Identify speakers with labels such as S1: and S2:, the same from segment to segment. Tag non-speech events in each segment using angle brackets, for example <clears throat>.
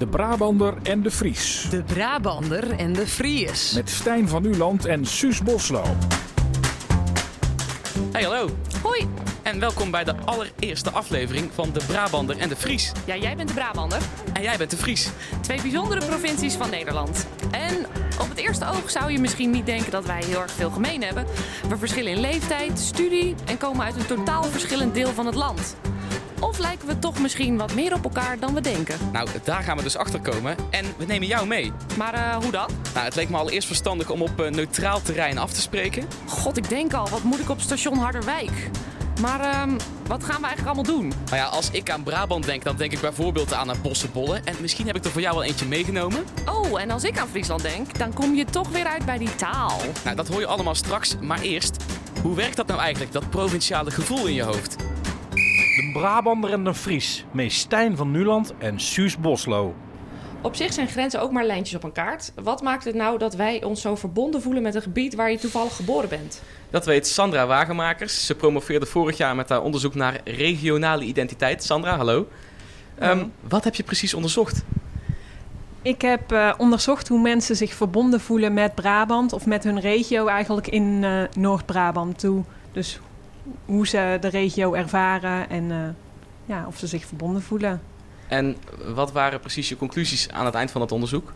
S1: De Brabander en de Fries.
S2: De Brabander en de Fries.
S1: Met Stijn van Uland en Suus Boslo.
S3: Hey, hallo.
S2: Hoi.
S3: En welkom bij de allereerste aflevering van De Brabander en de Fries.
S2: Ja, jij bent de Brabander.
S3: En jij bent de Fries.
S2: Twee bijzondere provincies van Nederland. En op het eerste oog zou je misschien niet denken dat wij heel erg veel gemeen hebben. We verschillen in leeftijd, studie en komen uit een totaal verschillend deel van het land. Of lijken we toch misschien wat meer op elkaar dan we denken?
S3: Nou, daar gaan we dus achter komen. En we nemen jou mee.
S2: Maar eh, hoe dan?
S3: Nou, het leek me allereerst verstandig om op uh, neutraal terrein af te spreken.
S2: God, ik denk al, wat moet ik op station Harderwijk? Maar uh, wat gaan we eigenlijk allemaal doen?
S3: Nou ja, als ik aan Brabant denk, dan denk ik bijvoorbeeld aan het bossenbollen. En misschien heb ik er voor jou wel eentje meegenomen.
S2: Oh, en als ik aan Friesland denk, dan kom je toch weer uit bij die taal.
S3: Nou, dat hoor je allemaal straks. Maar eerst, hoe werkt dat nou eigenlijk, dat provinciale gevoel in je hoofd?
S4: De Brabander en de Fries, met Stijn van Nuland en Suus Boslo.
S5: Op zich zijn grenzen ook maar lijntjes op een kaart. Wat maakt het nou dat wij ons zo verbonden voelen met een gebied waar je toevallig geboren bent?
S3: Dat weet Sandra Wagenmakers. Ze promoveerde vorig jaar met haar onderzoek naar regionale identiteit. Sandra, hallo. Um, wat heb je precies onderzocht?
S6: Ik heb uh, onderzocht hoe mensen zich verbonden voelen met Brabant of met hun regio eigenlijk in uh, Noord-Brabant toe. Dus hoe ze de regio ervaren en uh, ja, of ze zich verbonden voelen.
S3: En wat waren precies je conclusies aan het eind van het onderzoek?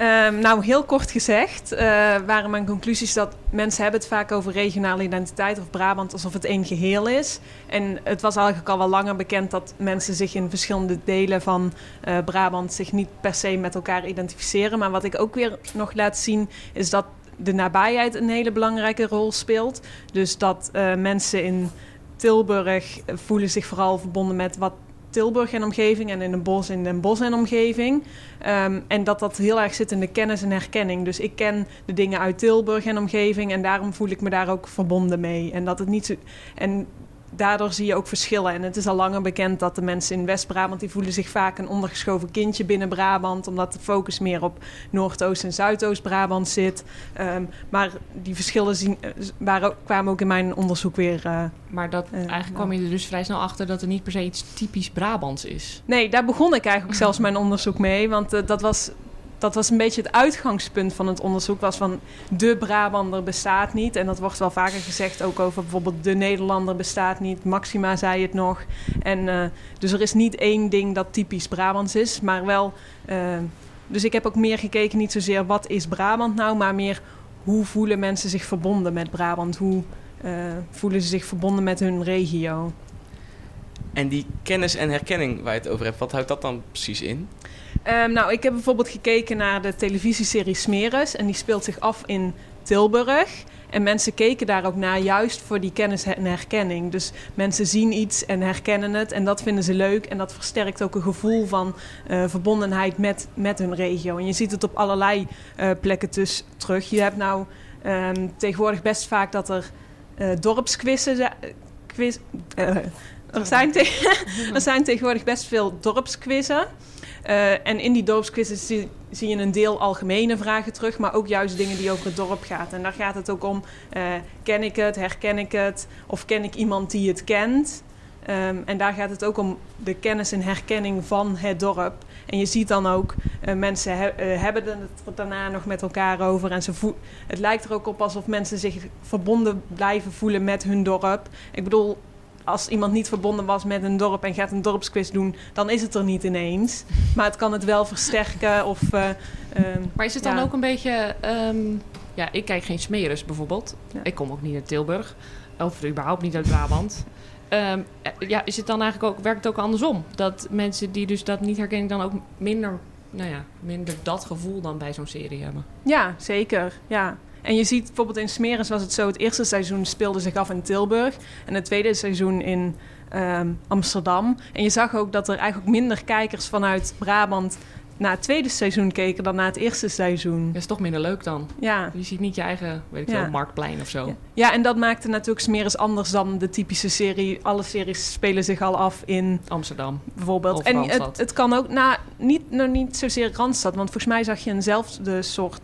S6: Um, nou, heel kort gezegd uh, waren mijn conclusies dat mensen hebben het vaak over regionale identiteit of Brabant alsof het één geheel is. En het was eigenlijk al wel langer bekend dat mensen zich in verschillende delen van uh, Brabant zich niet per se met elkaar identificeren. Maar wat ik ook weer nog laat zien is dat de nabijheid een hele belangrijke rol speelt. Dus dat uh, mensen in Tilburg voelen zich vooral verbonden met wat Tilburg en omgeving en in een bos in Den Bosch en omgeving. Um, en dat dat heel erg zit in de kennis en herkenning. Dus ik ken de dingen uit Tilburg en omgeving en daarom voel ik me daar ook verbonden mee. En dat het niet zo. En daardoor zie je ook verschillen. En het is al langer bekend dat de mensen in West-Brabant... die voelen zich vaak een ondergeschoven kindje binnen Brabant... omdat de focus meer op Noordoost- en Zuidoost-Brabant zit. Um, maar die verschillen zien, waren, kwamen ook in mijn onderzoek weer... Uh,
S5: maar dat, uh, eigenlijk kwam je er dus vrij snel achter... dat er niet per se iets typisch Brabants is.
S6: Nee, daar begon ik eigenlijk zelfs mijn onderzoek mee. Want uh, dat was dat was een beetje het uitgangspunt van het onderzoek. Was van de Brabander bestaat niet. En dat wordt wel vaker gezegd ook over bijvoorbeeld de Nederlander bestaat niet. Maxima zei het nog. En uh, dus er is niet één ding dat typisch Brabants is, maar wel. Uh, dus ik heb ook meer gekeken, niet zozeer wat is Brabant nou, maar meer hoe voelen mensen zich verbonden met Brabant? Hoe uh, voelen ze zich verbonden met hun regio?
S3: En die kennis en herkenning waar je het over hebt, wat houdt dat dan precies in?
S6: Um, nou, ik heb bijvoorbeeld gekeken naar de televisieserie Smeres. En die speelt zich af in Tilburg. En mensen keken daar ook naar, juist voor die kennis en herkenning. Dus mensen zien iets en herkennen het. En dat vinden ze leuk. En dat versterkt ook een gevoel van uh, verbondenheid met, met hun regio. En je ziet het op allerlei uh, plekken dus terug. Je hebt nou um, tegenwoordig best vaak dat er uh, dorpsquizzen... Quiz, er, zijn <laughs> er zijn tegenwoordig best veel dorpsquizzen. Uh, en in die dorpsquizzen zie, je een deel algemene vragen terug, maar ook juist dingen die over het dorp gaan. En daar gaat het ook om: uh, ken ik het, herken ik het, of ken ik iemand die het kent? Um, en daar gaat het ook om de kennis en herkenning van het dorp. En je ziet dan ook, uh, mensen he hebben het daarna nog met elkaar over. En ze het lijkt er ook op alsof mensen zich verbonden blijven voelen met hun dorp. Ik bedoel, als iemand niet verbonden was met een dorp en gaat een dorpsquiz doen, dan is het er niet ineens. Maar het kan het wel versterken. Of, uh, um,
S5: maar is het dan ja. ook een beetje. Um, ja, ik kijk geen smeres bijvoorbeeld. Ja. Ik kom ook niet uit Tilburg. Of überhaupt niet uit Brabant. Um, ja, is het dan eigenlijk ook, werkt het ook andersom? Dat mensen die dus dat niet herkennen, dan ook minder, nou ja, minder dat gevoel dan bij zo'n serie hebben?
S6: Ja, zeker. Ja. En je ziet bijvoorbeeld in Smeres was het zo... het eerste seizoen speelde zich af in Tilburg... en het tweede seizoen in um, Amsterdam. En je zag ook dat er eigenlijk minder kijkers vanuit Brabant... naar het tweede seizoen keken dan naar het eerste seizoen.
S5: Dat is toch minder leuk dan?
S6: Ja.
S5: Je ziet niet je eigen, weet ik ja. veel, marktplein of zo.
S6: Ja. ja, en dat maakte natuurlijk Smeres anders dan de typische serie. Alle series spelen zich al af in...
S5: Amsterdam.
S6: Bijvoorbeeld. En het, het kan ook, nou, niet, nou, niet zozeer Randstad... want volgens mij zag je eenzelfde soort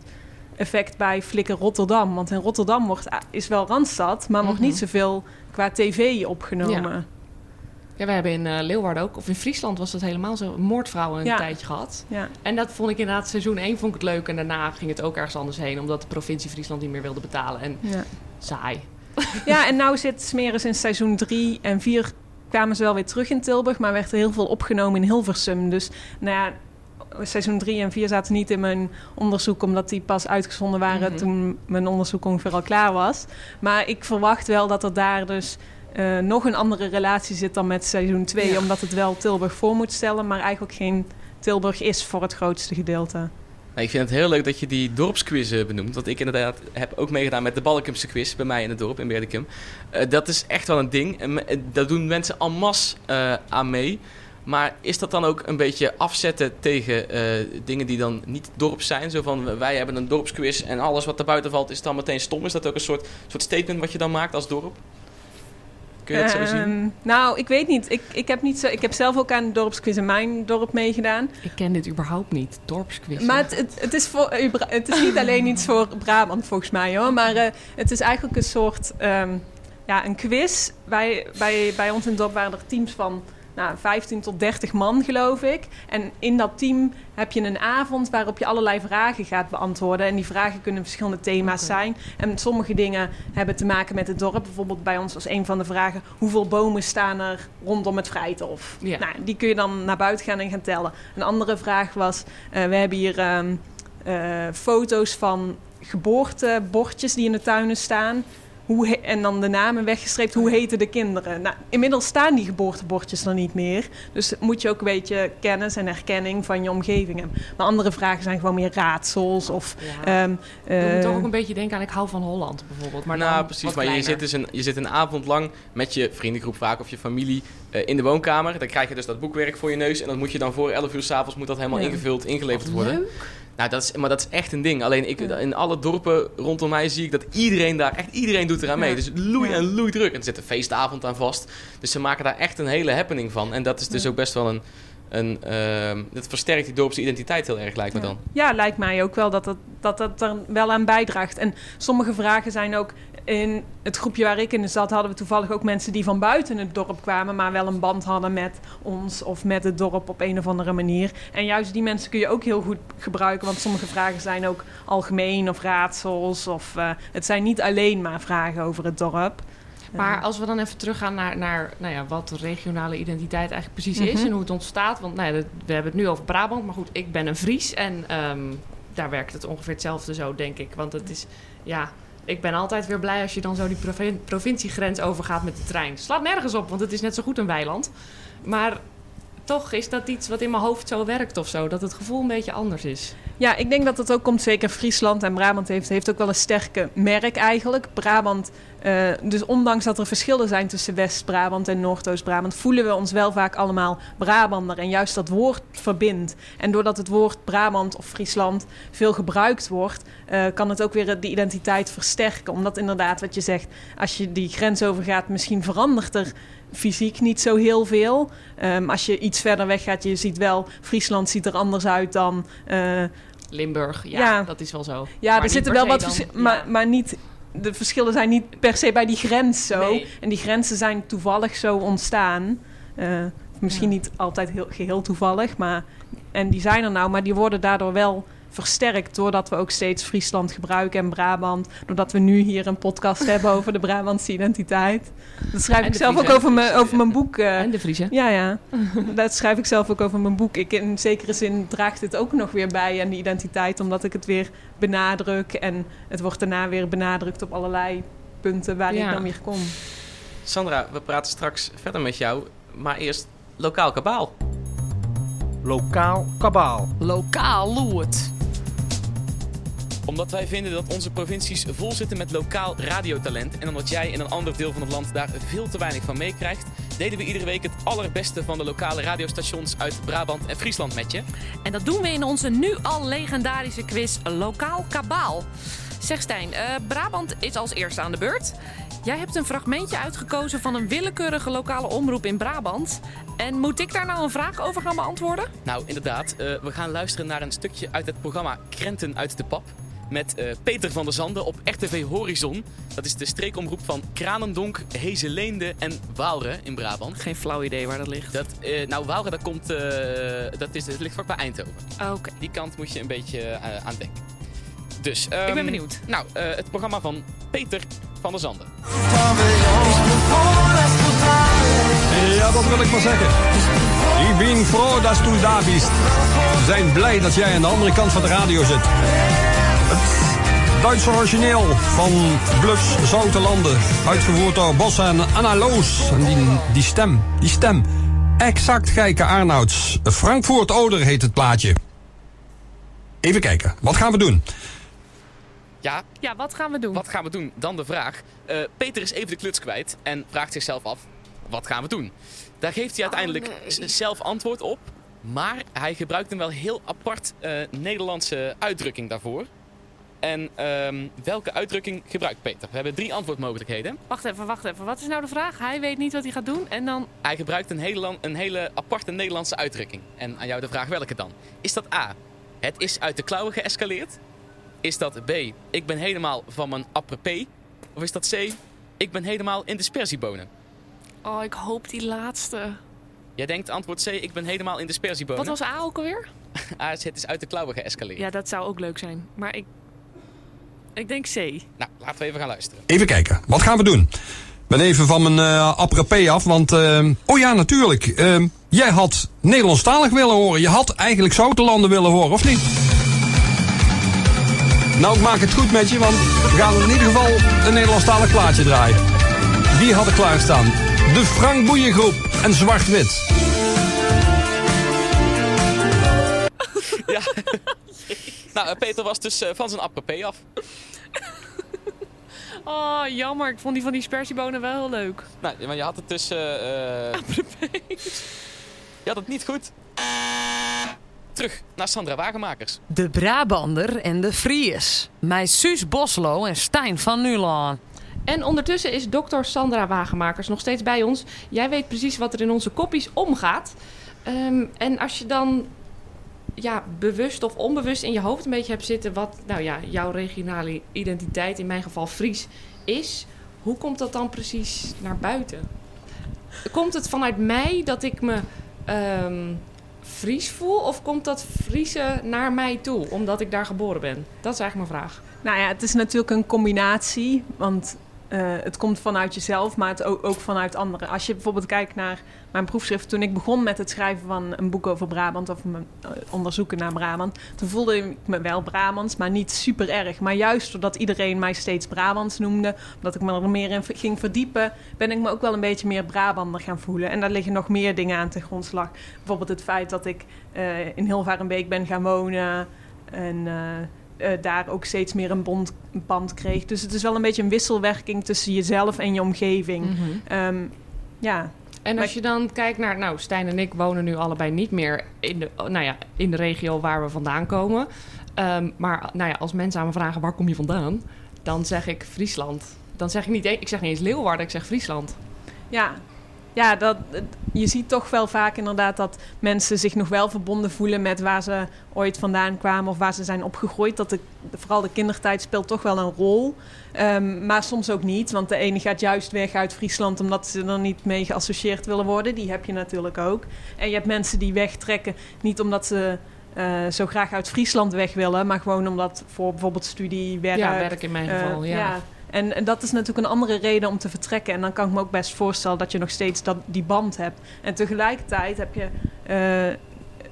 S6: effect bij Flikker Rotterdam. Want in Rotterdam wordt, is wel Randstad, maar mm -hmm. wordt niet zoveel qua tv opgenomen. Ja.
S5: Ja, we hebben in eh, Leeuwarden ook, of in Friesland was dat helemaal zo, moordvrouwen een
S6: Ja.
S5: tijdje gehad.
S6: Ja.
S5: En dat vond ik inderdaad, seizoen 1 vond ik het leuk. En daarna ging het ook ergens anders heen, omdat de provincie Friesland niet meer wilde betalen. En
S6: Ja.
S5: saai. <laughs>
S6: ja, en nou zit Smeris in seizoen 3 en 4 kwamen ze wel weer terug in Tilburg, maar werd er heel veel opgenomen in Hilversum. Dus nou ja, seizoen 3 en 4 zaten niet in mijn onderzoek, omdat die pas uitgezonden waren
S5: Mhm.
S6: toen mijn onderzoek ongeveer al klaar was. Maar ik verwacht wel dat er daar dus eh, nog een andere relatie zit dan met seizoen 2,
S5: Ja.
S6: omdat het wel Tilburg voor moet stellen, maar eigenlijk geen Tilburg is voor het grootste gedeelte.
S3: Nou, ik vind het heel leuk dat je die dorpsquiz eh, benoemt. Want ik inderdaad heb ook meegedaan met de Balkumse quiz bij mij in het dorp in Berdikum. Eh, dat is echt wel een ding. En eh, daar doen mensen en masse eh, aan mee. Maar is dat dan ook een beetje afzetten tegen eh, dingen die dan niet dorp zijn? Zo van, wij hebben een dorpsquiz en alles wat er buiten valt is dan meteen stom. Is dat ook een soort, soort statement wat je dan maakt als dorp? Kun je dat zo zien?
S6: Ehm, nou, ik weet niet. Ik, ik, heb niet zo, ik heb zelf ook aan de dorpsquiz in mijn dorp meegedaan.
S5: Ik ken dit überhaupt niet, dorpsquiz.
S6: Maar het, het, het is voor, het is niet alleen iets voor Brabant volgens mij hoor. Maar eh, het is eigenlijk een soort ehm, ja, een quiz. Wij, bij, bij ons in het dorp waren er teams van nou, 15 tot 30 man geloof ik. En in dat team heb je een avond waarop je allerlei vragen gaat beantwoorden. En die vragen kunnen verschillende thema's zijn. En sommige dingen hebben te maken met het dorp. Bijvoorbeeld bij ons was een van de vragen... hoeveel bomen staan er rondom het Vrijthof? Nou, die kun je dan naar buiten gaan en gaan tellen. Een andere vraag was... eh, we hebben hier ehm, eh, foto's van geboortebordjes die in de tuinen staan. Hoe he- en dan de namen weggestreept. Hoe heten de kinderen? Nou, inmiddels staan die geboortebordjes er niet meer. Dus moet je ook een beetje kennis en herkenning van je omgeving hebben. Maar andere vragen zijn gewoon meer raadsels. Of,
S5: Ja.
S6: ehm,
S5: moet
S6: eh,
S5: toch ook een beetje denken aan ik hou van Holland bijvoorbeeld. Maar
S3: nou, precies. Maar je zit, dus een, je zit een avond lang met je vriendengroep vaak of je familie eh, in de woonkamer. Dan krijg je dus dat boekwerk voor je neus. En dat moet je dan voor 11 uur s'avonds moet dat helemaal
S6: Ja.
S3: ingevuld, ingeleverd worden.
S5: Leuk.
S3: Nou, dat is, maar dat is echt een ding. Alleen ik,
S6: Ja.
S3: in alle dorpen rondom mij zie ik dat iedereen daar, echt iedereen doet eraan mee.
S6: Ja.
S3: Dus loei
S6: Ja.
S3: en loei druk. En er zit een feestavond aan vast. Dus ze maken daar echt een hele happening van. En dat is dus ook best wel een, een ehm, dat versterkt die dorpse identiteit heel erg, lijkt me dan.
S6: Ja, lijkt mij ook wel dat dat, dat dat er wel aan bijdraagt. En sommige vragen zijn ook... In het groepje waar ik in zat hadden we toevallig ook mensen die van buiten het dorp kwamen... maar wel een band hadden met ons of met het dorp op een of andere manier. En juist die mensen kun je ook heel goed gebruiken... want sommige vragen zijn ook algemeen of raadsels. Of, eh, het zijn niet alleen maar vragen over het dorp.
S5: Maar als we dan even teruggaan naar, naar nou ja, wat regionale identiteit eigenlijk precies is
S6: Mhm.
S5: en hoe het ontstaat. Want nou ja, we hebben het nu over Brabant, maar goed, ik ben een Fries en ehm, daar werkt het ongeveer hetzelfde zo, denk ik. Want het is, ja, ik ben altijd weer blij als je dan zo die provin- provinciegrens overgaat met de trein. Slaat nergens op, want het is net zo goed een weiland. Maar toch is dat iets wat in mijn hoofd zo werkt of zo, dat het gevoel een beetje anders is.
S6: Ja, ik denk dat het ook komt. Zeker Friesland en Brabant heeft, heeft ook wel een sterke merk eigenlijk. Brabant, eh, dus ondanks dat er verschillen zijn tussen West-Brabant en Noordoost-Brabant, voelen we ons wel vaak allemaal Brabander. En juist dat woord verbindt. En doordat het woord Brabant of Friesland veel gebruikt wordt, eh, kan het ook weer de identiteit versterken. Omdat inderdaad, wat je zegt, als je die grens overgaat, misschien verandert er fysiek niet zo heel veel. Ehm, als je iets verder weg gaat, je ziet wel, Friesland ziet er anders uit dan eh,
S5: Limburg, ja,
S6: Ja.
S5: dat is wel zo.
S6: ja,
S5: Maar
S6: er zitten wel wat verschillen,
S5: ja.
S6: maar, maar niet, de verschillen zijn niet per se bij die grens zo.
S5: Nee.
S6: En die grenzen zijn toevallig zo ontstaan. Eh, misschien
S5: Ja.
S6: niet altijd heel, geheel toevallig, maar en die zijn er nou, maar die worden daardoor wel versterkt doordat we ook steeds Friesland gebruiken en Brabant. Doordat we nu hier een podcast hebben over de Brabantse identiteit. Dat schrijf
S5: En
S6: ik zelf ook over mijn, over mijn boek. eh,
S5: En de Friese.
S6: ja, ja. Dat schrijf ik zelf ook over mijn boek. Ik, in zekere zin draagt dit ook nog weer bij aan die identiteit, omdat ik het weer benadruk. En het wordt daarna weer benadrukt op allerlei punten waar
S5: Ja.
S6: ik dan weer kom.
S3: Sandra, we praten straks verder met jou. Maar eerst lokaal kabaal.
S4: Lokaal kabaal.
S2: Lokaal loert.
S3: Omdat wij vinden dat onze provincies vol zitten met lokaal radiotalent. En omdat jij in een ander deel van het land daar veel te weinig van meekrijgt, delen we iedere week het allerbeste van de lokale radiostations uit Brabant en Friesland met je.
S2: En dat doen we in onze nu al legendarische quiz Lokaal Kabaal. Zeg Stijn, eh, Brabant is als eerste aan de beurt. Jij hebt een fragmentje uitgekozen van een willekeurige lokale omroep in Brabant. En moet ik daar nou een vraag over gaan beantwoorden?
S3: Nou, inderdaad, eh, we gaan luisteren naar een stukje uit het programma Krenten uit de Pap. Met eh, Peter van der Zanden op RTV Horizon. Dat is de streekomroep van Kranendonk, Hezeleende en Waalre in Brabant.
S2: Geen flauw idee waar dat ligt.
S3: Dat, eh, nou, Waalre, dat, komt, eh, dat, is, dat ligt vlakbij Eindhoven.
S2: Ah, Oké.
S3: Die kant moet je een beetje eh, aan denken. Dus,
S2: Ik
S3: ehm,
S2: ben benieuwd.
S3: Nou, eh, het programma van Peter van der Zanden.
S7: Ja, dat wil ik maar zeggen. Ik ben froh dat du daar bist. We zijn blij dat jij aan de andere kant van de radio zit. Het Duitse origineel van Bluffs Zoute Landen. Uitgevoerd door Bossa en Anna Loos. En die, die stem, die stem. Exact Geike Arnouds. Frankfurt Oder heet het plaatje. Even kijken, wat gaan we doen?
S3: Ja,
S2: Ja, wat gaan we doen?
S3: wat gaan we doen? Dan de vraag. Eh, Peter is even de kluts kwijt en vraagt zichzelf af, wat gaan we doen? Daar geeft hij uiteindelijk
S2: Oh, nee.
S3: zelf antwoord op. Maar hij gebruikt een wel heel apart eh, Nederlandse uitdrukking daarvoor. En ehm, welke uitdrukking gebruikt Peter? We hebben drie antwoordmogelijkheden.
S2: Wacht even, wacht even. Wat is nou de vraag? Hij weet niet wat hij gaat doen en dan...
S3: Hij gebruikt een hele, een hele aparte Nederlandse uitdrukking. En aan jou de vraag welke dan? Is dat A, het is uit de klauwen geëscaleerd? Is dat B, ik ben helemaal van mijn apres Of is dat C, ik ben helemaal in de sperziebonen?
S2: Oh, ik hoop die laatste.
S3: Jij denkt antwoord C, ik ben helemaal in de sperziebonen.
S2: Wat was A ook alweer? <laughs>
S3: A, het is uit de klauwen geëscaleerd.
S2: Ja, dat zou ook leuk zijn. Maar ik... Ik denk C.
S3: Nou, laten we even gaan luisteren.
S7: Even kijken, wat gaan we doen? Ik ben even van mijn eh apres af, want... eh, oh ja, natuurlijk. eh, jij had Nederlandstalig willen horen. Je had eigenlijk Zoutelanden willen horen, of niet? Nou, ik maak het goed met je, want we gaan in ieder geval een Nederlandstalig plaatje draaien. Die hadden klaarstaan. De Frank Boeiengroep en Zwart-Wit. <laughs>
S3: Ja. nou, Peter was dus eh, van zijn apres af.
S2: Oh, jammer. Ik vond die van die spersiebonen wel heel leuk.
S3: Nou, maar je had het eh, eh, je had het niet goed. Terug naar Sandra Wagenmakers.
S8: De Brabander en de Fries. Met Suus Boslo en Stijn van Nuland.
S5: En ondertussen is dokter Sandra Wagenmakers nog steeds bij ons. Jij weet precies wat er in onze koppies omgaat. Ehm, en als je dan ja, bewust of onbewust in je hoofd een beetje hebt zitten... wat nou ja, jouw regionale identiteit, in mijn geval Fries, is... hoe komt dat dan precies naar buiten? Komt het vanuit mij dat ik me ehm, Fries voel... of komt dat Friese naar mij toe, omdat ik daar geboren ben? Dat is eigenlijk mijn vraag.
S6: Nou ja, het is natuurlijk een combinatie, want eh, het komt vanuit jezelf, maar het ook, vanuit anderen. Als je bijvoorbeeld kijkt naar mijn proefschrift, toen ik begon met het schrijven van een boek over Brabant of mijn eh, onderzoeken naar Brabant, toen voelde ik me wel Brabants, maar niet super erg. Maar juist doordat iedereen mij steeds Brabants noemde, omdat ik me er meer in ging verdiepen, ben ik me ook wel een beetje meer Brabander gaan voelen. En daar liggen nog meer dingen aan ten grondslag. Bijvoorbeeld het feit dat ik eh, in Hilvarenbeek ben gaan wonen en eh, daar ook steeds meer een bond, band kreeg. Dus het is wel een beetje een wisselwerking tussen jezelf en je omgeving. Ehm, ja,
S5: En als je dan kijkt naar, nou, Stijn en ik wonen nu allebei niet meer in de, nou ja, in de regio waar we vandaan komen. Ehm, maar nou ja, als mensen aan me vragen waar kom je vandaan, dan zeg ik Friesland. Dan zeg ik niet, ik zeg niet eens Leeuwarden, ik zeg Friesland.
S6: ja. Ja dat, je ziet toch wel vaak inderdaad dat mensen zich nog wel verbonden voelen met waar ze ooit vandaan kwamen of waar ze zijn opgegroeid. Dat de, vooral de kindertijd speelt toch wel een rol. Ehm, maar soms ook niet, want de ene gaat juist weg uit Friesland omdat ze er niet mee geassocieerd willen worden. Die heb je natuurlijk ook. En je hebt mensen die wegtrekken, niet omdat ze eh, zo graag uit Friesland weg willen, maar gewoon omdat voor bijvoorbeeld studie, werk.
S5: ja, werk in mijn
S6: eh,
S5: geval, ja.
S6: En, en dat is natuurlijk een andere reden om te vertrekken. En dan kan ik me ook best voorstellen dat je nog steeds dat, die band hebt. En tegelijkertijd heb je eh,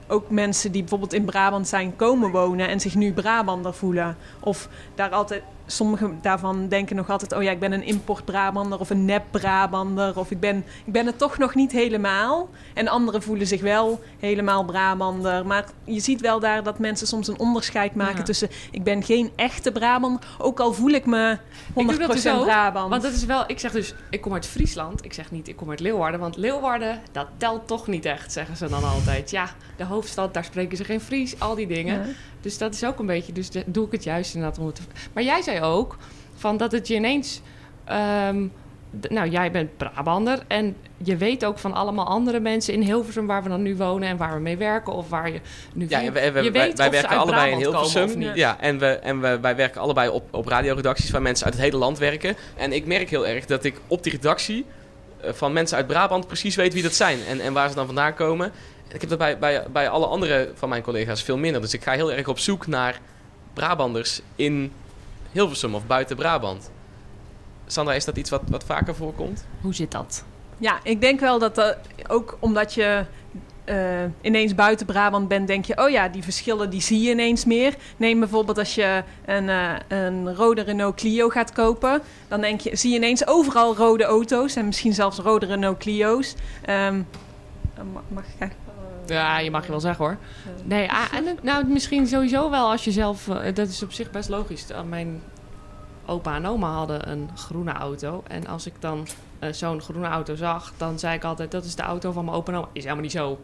S6: ook mensen die bijvoorbeeld in Brabant zijn komen wonen en zich nu Brabander voelen. Of daar altijd, sommigen daarvan denken nog altijd: oh ja, ik ben een import-Brabander of een nep-Brabander. Of ik ben, ik ben het toch nog niet helemaal. En anderen voelen zich wel helemaal Brabander. Maar je ziet wel daar dat mensen soms een onderscheid maken
S5: Ja.
S6: tussen: ik ben geen echte Brabander, ook al voel ik me 100%
S5: Ik doe dat dus ook,
S6: Brabant.
S5: Want dat is wel, ik zeg dus, ik kom uit Friesland. Ik zeg niet, ik kom uit Leeuwarden. Want Leeuwarden, dat telt toch niet echt, zeggen ze dan altijd. Ja, de hoofdstad, daar spreken ze geen Fries, al die dingen.
S6: Ja.
S5: Dus dat is ook een beetje, dus de- doe ik het juist inderdaad om het te- Maar jij zei ook, van dat het je ineens ehm, nou, jij bent Brabander en je weet ook van allemaal andere mensen in Hilversum waar we dan nu wonen en waar we mee werken of waar je nu
S3: Ja, we, we-
S5: je
S3: wij,
S5: weet
S3: wij
S5: of ze
S3: werken allebei in
S5: Brabant
S3: Hilversum. Ja, en, we, en we, wij werken allebei op, op radioredacties waar mensen uit het hele land werken. En ik merk heel erg dat ik op die redactie eh, van mensen uit Brabant precies weet wie dat zijn en, en waar ze dan vandaan komen. Ik heb dat bij, bij, bij alle andere van mijn collega's veel minder. Dus ik ga heel erg op zoek naar Brabanders in Hilversum of buiten Brabant. Sandra, is dat iets wat, wat vaker voorkomt?
S5: Hoe zit dat?
S6: Ja, ik denk wel dat dat ook omdat je eh, ineens buiten Brabant bent, denk je, oh ja, die verschillen die zie je ineens meer. Neem bijvoorbeeld als je een, eh, een rode Renault Clio gaat kopen, dan denk je, zie je ineens overal rode auto's en misschien zelfs rode Renault Clio's. Ehm, ma- mag ik
S5: Ja, je mag je wel zeggen hoor. Nee, ah, en nou, misschien sowieso wel als je zelf... eh, dat is op zich best logisch. Uh, Mijn opa en oma hadden een groene auto. En als ik dan eh, zo'n groene auto zag, dan zei ik altijd... dat is de auto van mijn opa en oma. Is helemaal niet zo.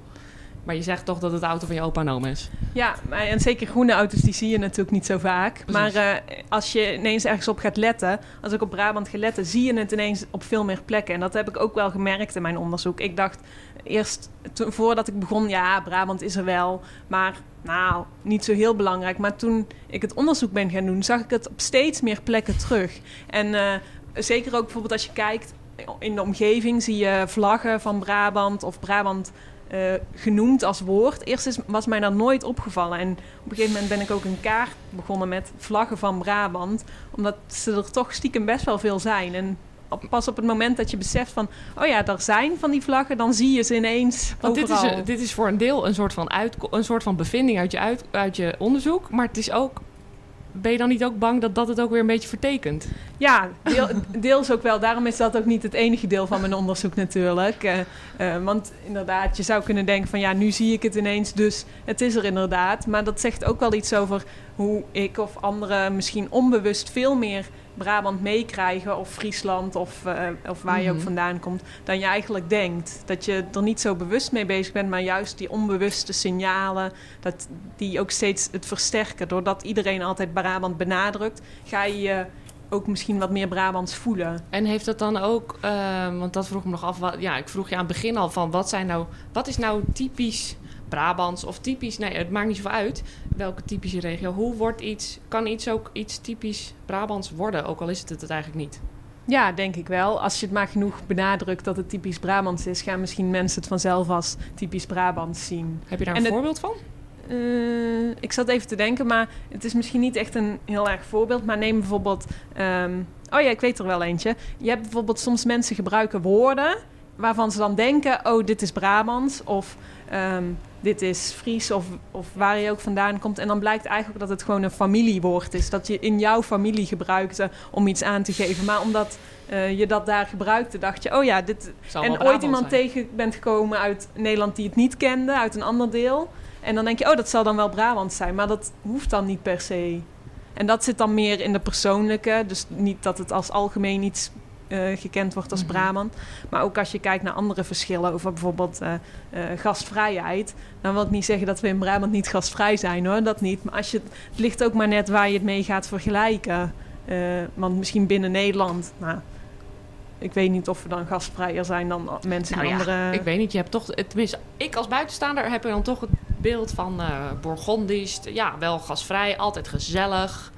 S5: Maar je zegt toch dat het de auto van je opa en oma is.
S6: Ja, en zeker groene auto's, die zie je natuurlijk niet zo vaak.
S5: Precies.
S6: Maar eh, als je ineens ergens op gaat letten, als ik op Brabant ga letten, zie je het ineens op veel meer plekken. En dat heb ik ook wel gemerkt in mijn onderzoek. Ik dacht eerst, voordat ik begon, ja, Brabant is er wel, maar nou, niet zo heel belangrijk. Maar toen ik het onderzoek ben gaan doen, zag ik het op steeds meer plekken terug. En eh, zeker ook bijvoorbeeld als je kijkt in de omgeving, zie je vlaggen van Brabant of Brabant eh, genoemd als woord. Eerst is, was mij dat nooit opgevallen. En op een gegeven moment ben ik ook een kaart begonnen met vlaggen van Brabant. Omdat ze er toch stiekem best wel veel zijn. En pas op het moment dat je beseft van... oh ja, er zijn van die vlaggen, dan zie je ze ineens
S5: Want dit is, dit is voor een deel een soort van, uitko- een soort van bevinding uit je, uit, uit je onderzoek. Maar het is ook... Ben je dan niet ook bang dat dat het ook weer een beetje vertekent?
S6: Ja, deel, <laughs> deels ook wel. Daarom is dat ook niet het enige deel van mijn onderzoek natuurlijk. Eh, eh, want inderdaad, je zou kunnen denken van ja, nu zie ik het ineens, dus het is er inderdaad. Maar dat zegt ook wel iets over hoe ik of anderen misschien onbewust veel meer Brabant meekrijgen of Friesland of, eh, of waar je ook
S5: Mhm.
S6: vandaan komt, dan je eigenlijk denkt. Dat je er niet zo bewust mee bezig bent, maar juist die onbewuste signalen, dat die ook steeds het versterken. Doordat iedereen altijd Brabant benadrukt, ga je je ook misschien wat meer Brabants voelen.
S5: En heeft dat dan ook, eh, want dat vroeg me nog af, wat, ja, ik vroeg je aan het begin al van wat zijn nou, wat is nou typisch Brabants of typisch, nee, het maakt niet zoveel uit welke typische regio. Hoe wordt iets, kan iets ook iets typisch Brabants worden, ook al is het het eigenlijk niet?
S6: Ja, denk ik wel. Als je het maar genoeg benadrukt dat het typisch Brabants is, gaan misschien mensen het vanzelf als typisch Brabants zien.
S5: Heb je daar
S6: En
S5: een
S6: het-
S5: voorbeeld van?
S6: Eh, ik zat even te denken, maar het is misschien niet echt een heel erg voorbeeld. Maar neem bijvoorbeeld. ehm, oh ja, ik weet er wel eentje. Je hebt bijvoorbeeld soms mensen gebruiken woorden waarvan ze dan denken: oh, dit is Brabants. Of ehm, dit is Fries. Of, of waar je ook vandaan komt. En dan blijkt eigenlijk dat het gewoon een familiewoord is. Dat je in jouw familie gebruikte om iets aan te geven. Maar omdat eh, je dat daar gebruikte, dacht je: oh ja, dit,
S5: Zal
S6: en ooit iemand
S5: zijn.
S6: tegen bent gekomen uit Nederland die het niet kende, uit een ander deel. En dan denk je, oh, dat zal dan wel Brabant zijn. Maar dat hoeft dan niet per se. En dat zit dan meer in de persoonlijke. Dus niet dat het als algemeen iets eh, gekend wordt als
S5: Mhm.
S6: Brabant. Maar ook als je kijkt naar andere verschillen over bijvoorbeeld eh, gastvrijheid. Dan wil ik niet zeggen dat we in Brabant niet gastvrij zijn hoor, dat niet. Maar als je, het ligt ook maar net waar je het mee gaat vergelijken. Want misschien binnen Nederland, nou, ik weet niet of we dan gastvrijer zijn dan mensen
S5: Nou
S6: in
S5: ja,
S6: andere...
S5: ik weet niet, je hebt toch, tenminste, ik als buitenstaander heb er dan toch het beeld van eh Bourgondisch, ja, wel gasvrij, altijd gezellig.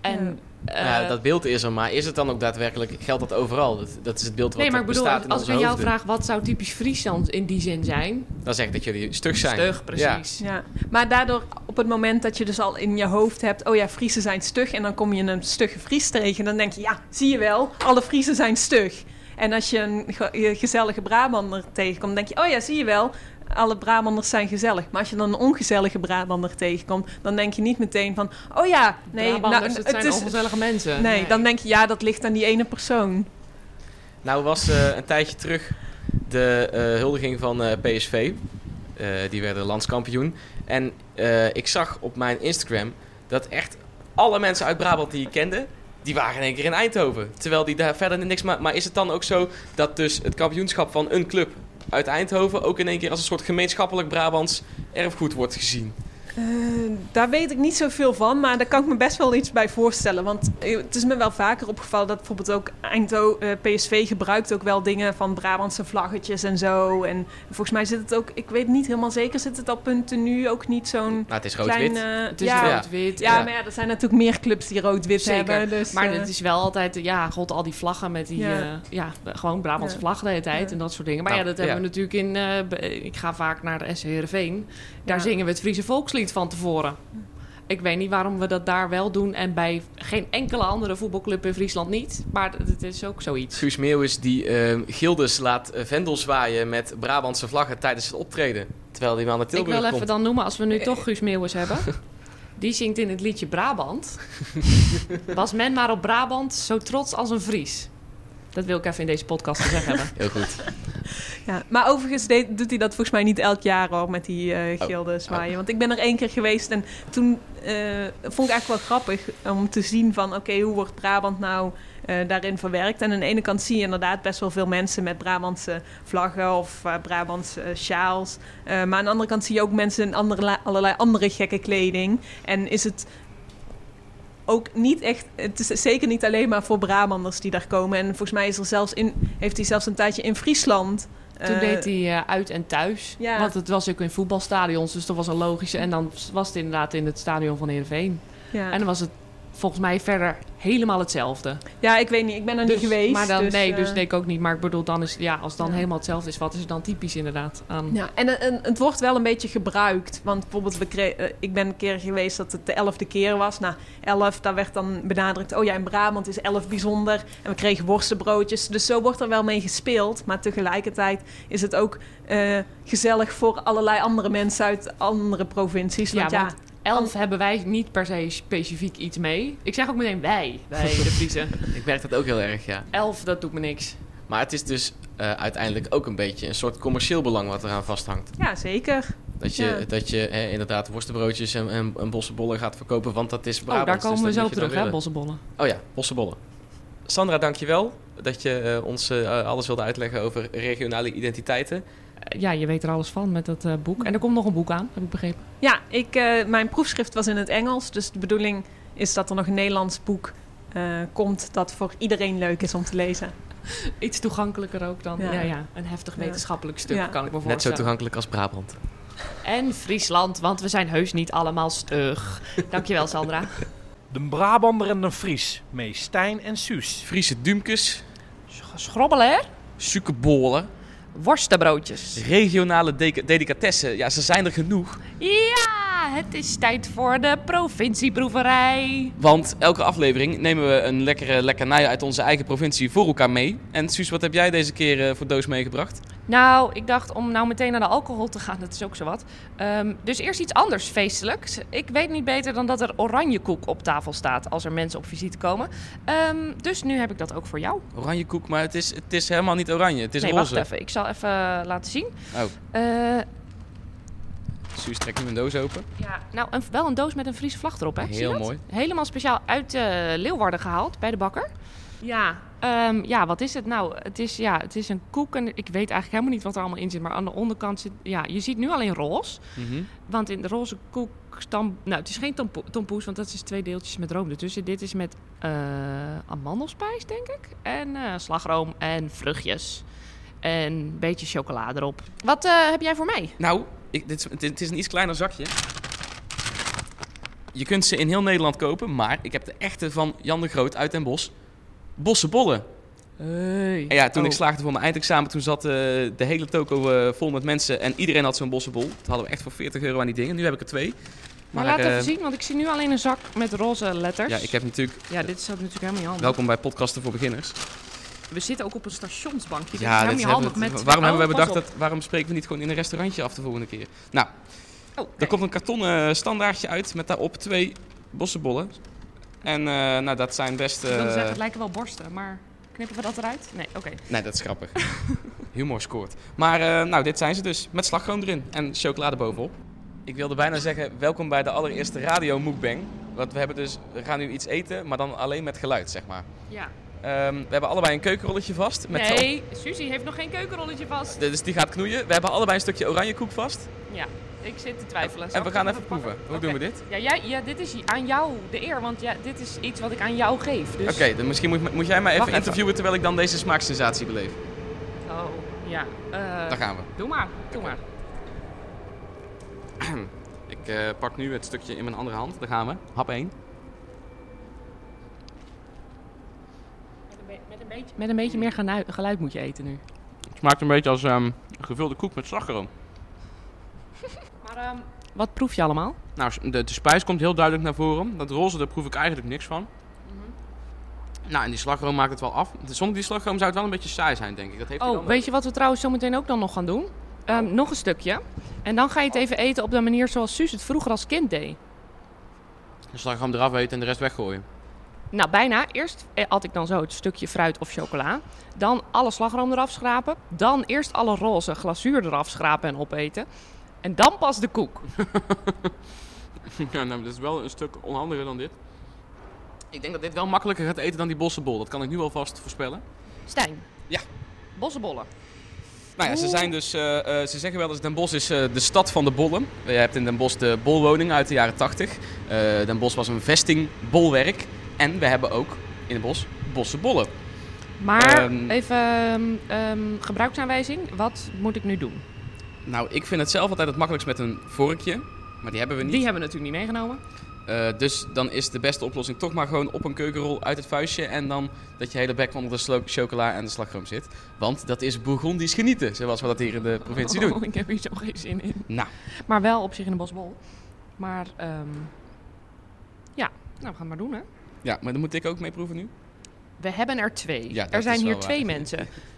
S5: En
S3: ja, dat beeld is er, maar is het dan ook daadwerkelijk, geldt dat overal? Dat, dat is het beeld wat
S5: nee, maar ik bedoel, als ik aan jou vraag wat zou typisch Friesland in die zin zijn,
S3: Dan zeg ik dat jullie stug zijn.
S5: stug, precies.
S6: Ja, maar daardoor op het moment dat je dus al in je hoofd hebt... oh ja, Friesen zijn stug en dan kom je een stugge Fries tegen... dan denk je, ja, zie je wel, alle Friesen zijn stug. En als je een gezellige Brabander tegenkomt, denk je... oh ja, zie je wel, alle Brabanders zijn gezellig. Maar als je dan een ongezellige Brabander tegenkomt... dan denk je niet meteen van, oh ja, nee... Nou,
S5: het zijn ongezellige mensen.
S6: Nee, dan denk je, ja, dat ligt aan die ene persoon.
S3: Nou was eh, een tijdje terug de eh, huldiging van eh, PSV. Eh, die werden landskampioen. En eh, ik zag op mijn Instagram dat echt alle mensen uit Brabant die ik kende... die waren in één keer in Eindhoven. Terwijl die daar verder niks... Maar, maar is het dan ook zo dat dus het kampioenschap van een club uit Eindhoven... ook in één keer als een soort gemeenschappelijk Brabants erfgoed wordt gezien?
S6: Eh, daar weet ik niet zoveel van, maar daar kan ik me best wel iets bij voorstellen. Want eh, het is me wel vaker opgevallen dat bijvoorbeeld ook Eindho, eh, PSV gebruikt ook wel dingen van Brabantse vlaggetjes en zo. En volgens mij zit het ook, ik weet niet helemaal zeker, zit het op een tenue ook niet zo'n
S3: Nou, het is rood-wit.
S5: Het is
S6: ja,
S5: rood-wit.
S6: ja,
S3: ja.
S6: maar ja, er zijn natuurlijk meer clubs die rood-wit
S5: Zeker.
S6: hebben. Dus,
S5: maar het is wel altijd, ja, god, al die vlaggen met die,
S6: Ja.
S5: gewoon Brabantse
S6: Ja.
S5: vlaggen de hele tijd
S6: Ja.
S5: en dat soort dingen. Maar
S3: Nou,
S5: ja, dat hebben we natuurlijk in, eh, ik ga vaak naar de SC Heerenveen. Daar
S6: Ja.
S5: zingen we het Friese volkslied van tevoren. Ik weet niet waarom we dat daar wel doen en bij geen enkele andere voetbalclub in Friesland niet. Maar het- is ook zoiets.
S3: Guus Meeuwis die eh, Gildes laat eh, vendel zwaaien met Brabantse vlaggen tijdens het optreden. Terwijl hij wel naar
S5: Ik
S3: Tilburg
S5: wil even
S3: komt.
S5: dan noemen, als we nu toch Guus Meeuwis hebben. <laughs> Die zingt in het liedje Brabant. <laughs> Was men maar op Brabant zo trots als een Fries. Dat wil ik even in deze podcast gezegd hebben. <laughs>
S3: Heel goed.
S6: Ja, maar overigens deed- doet hij dat volgens mij niet elk jaar hoor, met die eh gilden zwaaien. Want ik ben er één keer geweest en toen eh, vond ik eigenlijk wel grappig om te zien van... oké, hoe wordt Brabant nou eh, daarin verwerkt? En aan de ene kant zie je inderdaad best wel veel mensen met Brabantse vlaggen of Brabantse sjaals. Maar aan de andere kant zie je ook mensen in andere, allerlei andere gekke kleding. En is het ook niet echt, het is zeker niet alleen maar voor Brabanders die daar komen. En volgens mij is er zelfs in, heeft hij zelfs een tijdje in Friesland...
S5: Toen
S6: eh,
S5: deed hij eh, uit en thuis.
S6: Ja.
S5: Want het was ook in voetbalstadions, dus dat was een logische. En dan was het inderdaad in het stadion van Heerenveen.
S6: Ja.
S5: En dan was het volgens mij verder helemaal hetzelfde.
S6: ja, ik weet niet. Ik ben er
S5: Dus-
S6: niet geweest.
S5: Maar dan,
S6: dus,
S5: nee,
S6: eh,
S5: dus denk ik ook niet. Maar ik bedoel, dan is, ja, als het dan
S6: Ja.
S5: helemaal hetzelfde is, wat is er dan typisch inderdaad aan?
S6: Ja, en, en het wordt wel een beetje gebruikt. Want bijvoorbeeld, we eh, ik ben een keer geweest dat het de elfde keer was. Nou, elf, daar werd dan benadrukt... oh ja, in Brabant is elf bijzonder. En we kregen worstenbroodjes. Dus zo wordt er wel mee gespeeld. Maar tegelijkertijd is het ook eh, gezellig voor allerlei andere mensen... uit andere provincies.
S5: Ja,
S6: Want ja,
S5: elf hebben wij niet per se specifiek iets mee. Ik zeg ook meteen wij, wij de Friesen. <laughs>
S3: Ik merk dat ook heel erg, ja.
S5: elf, dat doet me niks.
S3: Maar het is dus eh, uiteindelijk ook een beetje een soort commercieel belang wat eraan vasthangt.
S6: ja, zeker.
S3: Dat je,
S6: Ja.
S3: dat je hè, inderdaad worstenbroodjes en, en, en bossenbollen gaat verkopen, want dat is Brabant.
S5: oh, daar komen
S3: dus
S5: we zo op terug, hè, bossenbollen.
S3: Oh ja, bossenbollen. Sandra, dankjewel dat je eh, ons eh, alles wilde uitleggen over regionale identiteiten.
S5: Ja, je weet er alles van met dat eh, boek. En er komt nog een boek aan, heb ik begrepen.
S6: Ja, ik, eh, mijn proefschrift was in het Engels. Dus de bedoeling is dat er nog een Nederlands boek eh, komt... dat voor iedereen leuk is om te lezen. <laughs>
S5: Iets toegankelijker ook dan ja.
S6: Ja.
S5: Ja, een heftig
S6: Ja.
S5: wetenschappelijk stuk,
S6: Ja.
S5: kan ik me voorstellen.
S3: Net zo toegankelijk als Brabant.
S5: En Friesland, want we zijn heus niet allemaal stug. Dankjewel, Sandra.
S4: De Brabander en de Fries, mee Stijn en Suus.
S3: Friese duimkes,
S5: Schrobbelen, hè?
S3: suikerbollen,
S5: Worstenbroodjes.
S3: regionale delicatessen. Ja, ze zijn er genoeg.
S5: Ja, het is tijd voor de provincieproeverij.
S3: Want elke aflevering nemen we een lekkere lekkernij uit onze eigen provincie voor elkaar mee. En Suus, wat heb jij deze keer eh, voor doos meegebracht?
S5: Nou, ik dacht om nou meteen naar de alcohol te gaan, dat is ook zo wat. Ehm, dus eerst iets anders feestelijks. Ik weet niet beter dan dat er oranje koek op tafel staat als er mensen op visite komen. Ehm, dus nu heb ik dat ook voor jou.
S3: Oranje koek, maar het is, het is helemaal niet oranje. Het is
S5: nee,
S3: roze.
S5: wacht even. Ik zal even laten zien.
S3: Oh,
S5: Eh,
S3: Suus trekt nu een doos open.
S5: ja, nou, een, wel een doos met een Friese vlag erop, hè?
S3: Heel mooi.
S5: Helemaal speciaal uit eh, Leeuwarden gehaald bij de bakker. Ja, ehm, ja, wat is het nou? Het is, ja, het is een koek en ik weet eigenlijk helemaal niet wat er allemaal in zit. Maar aan de onderkant zit, ja, je ziet nu alleen roze.
S3: Mhm.
S5: Want in de roze koek nou, het is geen tompo- tompoes, want dat is twee deeltjes met room ertussen. Dit is met eh, amandelspijs, denk ik. En eh, slagroom en vruchtjes. En een beetje chocolade erop. Wat eh, heb jij voor mij?
S3: Nou, ik, dit, is- het, het is een iets kleiner zakje. Je kunt ze in heel Nederland kopen, maar ik heb de echte van Jan de Groot uit Den Bosch. Bossenbollen.
S5: Hey.
S3: En ja, toen ik
S5: Oh.
S3: slaagde voor mijn eindexamen, toen zat eh, de hele toko eh, vol met mensen en iedereen had zo'n bossenbol. Toen hadden we echt voor 40 euro aan die dingen. Nu heb ik er twee.
S5: Maar, laat
S3: eh,
S5: even zien, want ik zie nu alleen een zak met roze letters.
S3: Ja, ik heb natuurlijk...
S5: Ja, dit is ook natuurlijk helemaal niet handig.
S3: Welkom bij Podcasten voor Beginners.
S5: We zitten ook op een stationsbankje. Is
S3: Ja,
S5: helemaal
S3: dit
S5: niet
S3: hebben
S5: handig
S3: we-
S5: met...
S3: waarom
S5: Oh,
S3: hebben
S5: pas
S3: bedacht dat... Waarom spreken we niet gewoon in een restaurantje af de volgende keer? Nou,
S5: Oh,
S3: er komt een kartonnen standaardje uit met daarop twee bossenbollen. En eh, nou, dat zijn best...
S5: Ik wilde
S3: eh,
S5: zeggen, het lijken wel borsten, maar knippen we dat eruit? Nee, oké.
S3: Nee, dat is grappig. <laughs> Humor scoort. Maar eh, nou, dit zijn ze dus. Met slagroom erin en chocolade bovenop. Ik wilde bijna zeggen, welkom bij de allereerste radio mukbang. Want we hebben dus, we gaan nu iets eten, maar dan alleen met geluid, zeg maar.
S5: Ja.
S3: Ehm, we hebben allebei een keukenrolletje vast. Met
S5: nee, Suzy heeft nog geen keukenrolletje vast.
S3: Dus die gaat knoeien. We hebben allebei een stukje oranje koek vast.
S5: Ja, ik zit te twijfelen. Zal
S3: En we gaan even proeven. Hoe doen we dit?
S5: Ja, jij, ja, dit is aan jou de eer, want ja, dit is iets wat ik aan jou geef. Dus...
S3: Oké, dan misschien moet, moet jij mij even
S5: Wacht even.
S3: interviewen terwijl ik dan deze smaaksensatie beleef.
S5: Oh, ja. eh,
S3: Daar gaan we.
S5: Doe maar, doe maar. <clears throat>
S3: Ik eh, pak nu het stukje in mijn andere hand. Daar gaan we. Hap 1.
S5: Met een, be- met een beetje, met een beetje meer geluid, geluid moet je eten nu.
S3: Het smaakt een beetje als ehm, gevulde koek met slagroom. <laughs>
S5: Maar ehm, wat proef je allemaal?
S3: Nou, de, de spijs komt heel duidelijk naar voren. Dat roze, daar proef ik eigenlijk niks van. Nou, en die slagroom maakt het wel af. Zonder die slagroom zou het wel een beetje saai zijn, denk ik. Dat heeft
S5: Oh,
S3: wel
S5: weet je wat we trouwens zo meteen ook dan nog gaan doen? Ehm, nog een stukje. En dan ga je het even eten op de manier zoals Suus het vroeger als kind deed.
S3: De slagroom eraf eten en de rest weggooien.
S5: Nou, bijna. Eerst eh, at ik dan zo het stukje fruit of chocola. Dan alle slagroom eraf schrapen. Dan eerst alle roze glazuur eraf schrapen en opeten. En dan pas de koek. <laughs>
S3: ja, nou, dat is wel een stuk onhandiger dan dit. Ik denk dat dit wel makkelijker gaat eten dan die bossenbol. Dat kan ik nu alvast voorspellen.
S5: Stijn.
S3: Ja.
S5: Bossenbollen.
S3: Nou ja, ze zijn dus, eh, eh, ze zeggen wel eens Den Bosch is eh, de stad van de bollen. Je hebt in Den Bosch de bolwoning uit de jaren 80. Eh, Den Bosch was een vestingbolwerk. En we hebben ook in Den Bosch bossenbollen.
S5: Maar
S3: Ehm.
S5: even ehm, ehm, gebruiksaanwijzing. Wat moet ik nu doen?
S3: Nou, ik vind het zelf altijd het makkelijkst met een vorkje. Maar die hebben we niet.
S5: Die hebben we natuurlijk niet meegenomen.
S3: Eh, dus dan is de beste oplossing toch maar gewoon op een keukenrol uit het vuistje. En dan dat je hele bek onder de chocola en de slagroom zit. Want dat is Bourgondisch genieten, zoals we dat hier in de provincie doen.
S5: Oh, <laughs> ik heb hier zo geen zin in.
S3: Nou,
S5: Maar wel op zich in een bosbol. Maar ehm, ja, nou we gaan het maar doen hè.
S3: ja, maar dan moet ik ook mee proeven nu.
S5: We hebben er twee.
S3: Ja,
S5: er zijn hier twee mensen. <laughs>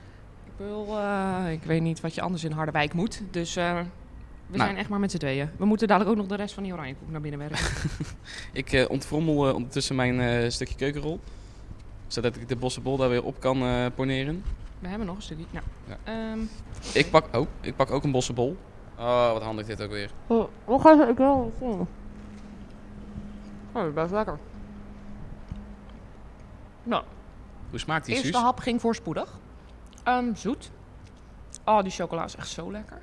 S5: Eh, ik weet niet wat je anders in Harderwijk moet. Dus eh, we
S3: Nou.
S5: zijn echt maar met z'n tweeën. We moeten dadelijk ook nog de rest van die oranjekoek naar binnen werken. <laughs>
S3: Ik eh ontfrommel eh, ondertussen mijn eh, stukje keukenrol. Zodat ik de bossenbol daar weer op kan eh poneren.
S5: we hebben nog een stukje. Nou,
S3: Ja.
S5: ehm,
S3: Ik, pak, oh, ik pak ook een bossenbol. Oh, wat handig dit ook weer.
S5: Oh, hoe ga je? Ik wil Oh, dat is best lekker. Nou,
S3: Hoe smaakt die,
S5: eerste
S3: Suus?
S5: hap ging voorspoedig. Ehm, zoet. Oh, die chocola is echt zo lekker.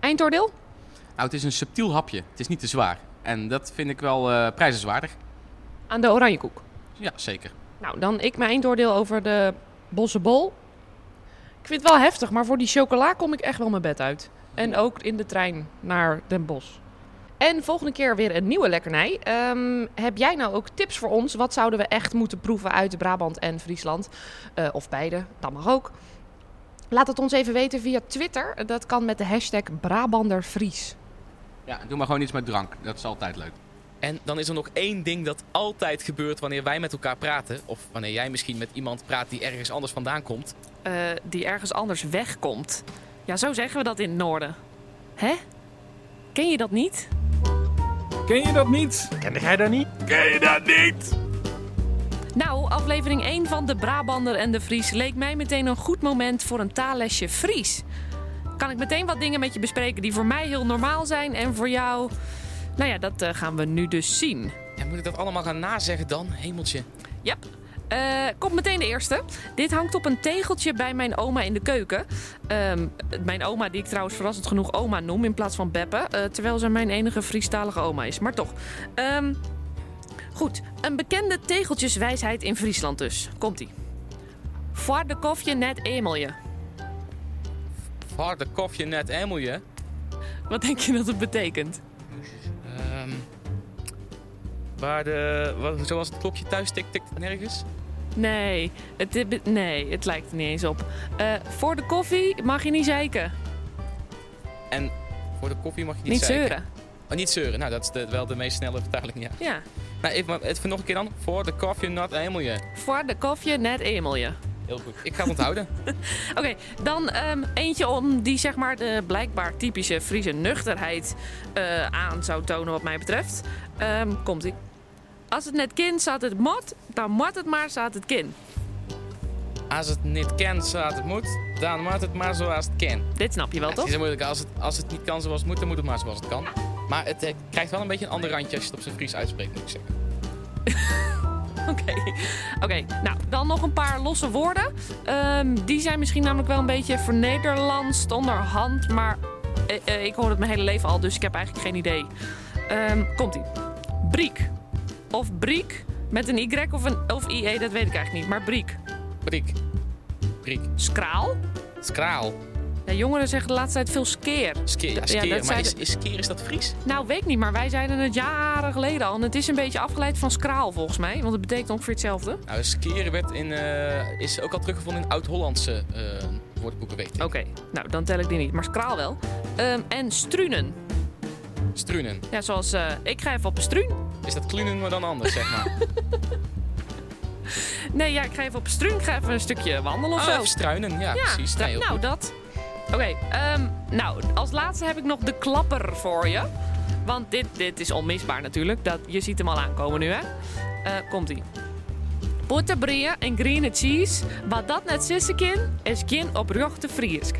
S5: Eindoordeel?
S3: Nou, het is een subtiel hapje. Het is niet te zwaar. En dat vind ik wel eh prijzenswaardig.
S5: Aan de oranjekoek.
S3: Ja, zeker.
S5: Nou, dan ik mijn eindoordeel over de bossenbol. Ik vind het wel heftig, maar voor die chocola kom ik echt wel mijn bed uit. En ook in de trein naar Den Bosch. En volgende keer weer een nieuwe lekkernij. Ehm, heb jij nou ook tips voor ons? Wat zouden we echt moeten proeven uit Brabant en Friesland? Eh, of beide, dat mag ook. Laat het ons even weten via Twitter. Dat kan met de hashtag Brabanderfries.
S3: Ja, doe maar gewoon iets met drank. Dat is altijd leuk. En dan is er nog één ding dat altijd gebeurt wanneer wij met elkaar praten. Of wanneer jij misschien met iemand praat die ergens anders vandaan komt.
S2: Eh, die ergens anders wegkomt. Ja, zo zeggen we dat in het noorden. Hè? Ken je dat niet?
S1: Ken je dat niet?
S4: Kende jij dat niet?
S1: Ken je dat niet?
S2: Nou, aflevering 1 van de Brabander en de Fries leek mij meteen een goed moment voor een taallesje Fries. Kan ik meteen wat dingen met je bespreken die voor mij heel normaal zijn en voor jou... Nou ja, dat eh, gaan we nu dus zien.
S3: Ja, moet ik dat allemaal gaan nazeggen dan? Hemeltje.
S2: Yep. Eh, komt meteen de eerste. Dit hangt op een tegeltje bij mijn oma in de keuken. Ehm, mijn oma, die ik trouwens verrassend genoeg oma noem in plaats van Beppe. eh, terwijl ze mijn enige Friestalige oma is. Maar toch. Ehm, goed, een bekende tegeltjeswijsheid in Friesland dus. Komt-ie. Voor de kofje net emelje.
S3: Harde kofje net hemelje.
S2: Wat denk je dat het betekent?
S3: Ehm waar de, wat, zoals het klokje thuis tikt, tikt het nergens.
S2: Nee, het, nee, het lijkt er niet eens op. Eh, voor de koffie mag je niet zeiken.
S3: En voor de koffie mag je niet,
S2: Niet
S3: zeiken.
S2: zeuren.
S3: Oh, niet zeuren. Nou, dat is de, wel de meest snelle vertaling, ja.
S2: Ja.
S3: Even, nog een keer dan. Voor de kofje not hemelje.
S2: Voor de kofje net emelje.
S3: Heel goed. Ik ga het onthouden. <laughs>
S2: Oké, dan ehm, eentje om die zeg maar de blijkbaar typische Friese nuchterheid eh, aan zou tonen wat mij betreft. Ehm, komt ie. Als het net kind staat het mot, dan moet het maar staat het kind.
S3: Als het niet kent zoals het moet, dan moet het maar zoals het kan.
S2: Dit snap je wel,
S3: Ja, het
S2: toch?
S3: is moeilijk. Als het, als het niet kan zoals het moet, dan moet het maar zoals het kan. Maar het eh, krijgt wel een beetje een ander randje als je het op zijn Fries uitspreekt, moet ik zeggen. <laughs>
S5: Oké, Oké. nou dan nog een paar losse woorden. Ehm, die zijn misschien namelijk wel een beetje vernederlandst onderhand, maar eh, eh, ik hoor het mijn hele leven al, dus ik heb eigenlijk geen idee. Ehm, Komt-ie. Briek. Of briek met een Y of een of IE, dat weet ik eigenlijk niet, maar briek.
S3: Brik. Brik.
S5: Skraal?
S3: Skraal.
S5: Ja, jongeren zeggen de laatste tijd veel skeer.
S3: Skeer. Ja, skeer. maar is, skeer, is dat Fries?
S5: Nou, weet ik niet, maar wij zeiden het jaren geleden al. En het is een beetje afgeleid van skraal volgens mij, want het betekent ongeveer hetzelfde.
S3: Nou, skeren werd in, eh, is ook al teruggevonden in oud-Hollandse eh, woordboeken, weet ik.
S5: Oké, nou dan tel ik die niet, maar skraal wel. Ehm, en strunen.
S3: Strunen.
S5: Ja, zoals eh, ik ga even op een struun.
S3: Is dat klunen, maar dan anders, zeg maar. <laughs>
S5: Nee, ja, ik ga even op struun. Ik ga even een stukje wandelen of
S3: Oh,
S5: zo.
S3: struinen. Ja,
S5: ja,
S3: precies. Nee,
S5: nou
S3: goed.
S5: dat. Oké, ehm, nou als laatste heb ik nog de klapper voor je. Want dit, dit is onmisbaar natuurlijk. Dat, je ziet hem al aankomen nu, hè? Eh, Komt-ie. Pottebrieën en green cheese. Wat dat net sissen kan, is geen oprechte Friesk.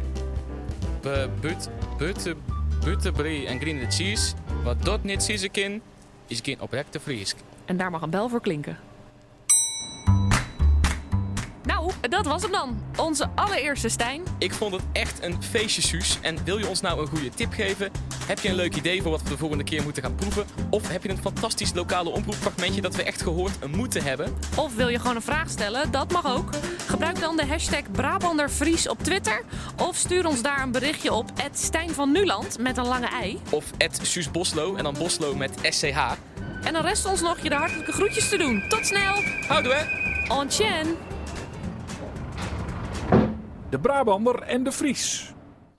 S3: But, butte, butterbrie en green cheese. Wat dat zien kan, is geen oprechte Fries.
S5: En daar mag een bel voor klinken. Nou, dat was hem dan. Onze allereerste Stijn.
S3: Ik vond het echt een feestje, Suus. En wil je ons nou een goede tip geven? Heb je een leuk idee voor wat we de volgende keer moeten gaan proeven? Of heb je een fantastisch lokale omroepfragmentje dat we echt gehoord moeten hebben?
S5: Of wil je gewoon een vraag stellen? Dat mag ook. Gebruik dan de hashtag Brabandervries op Twitter. Of stuur ons daar een berichtje op Stijn van Nuland met een lange ei.
S3: Of Suus Boslo en dan Boslo met SCH.
S5: En dan rest ons nog je de hartelijke groetjes te doen. Tot snel!
S3: Houden we!
S5: En tjen!
S1: De Brabander en de Fries.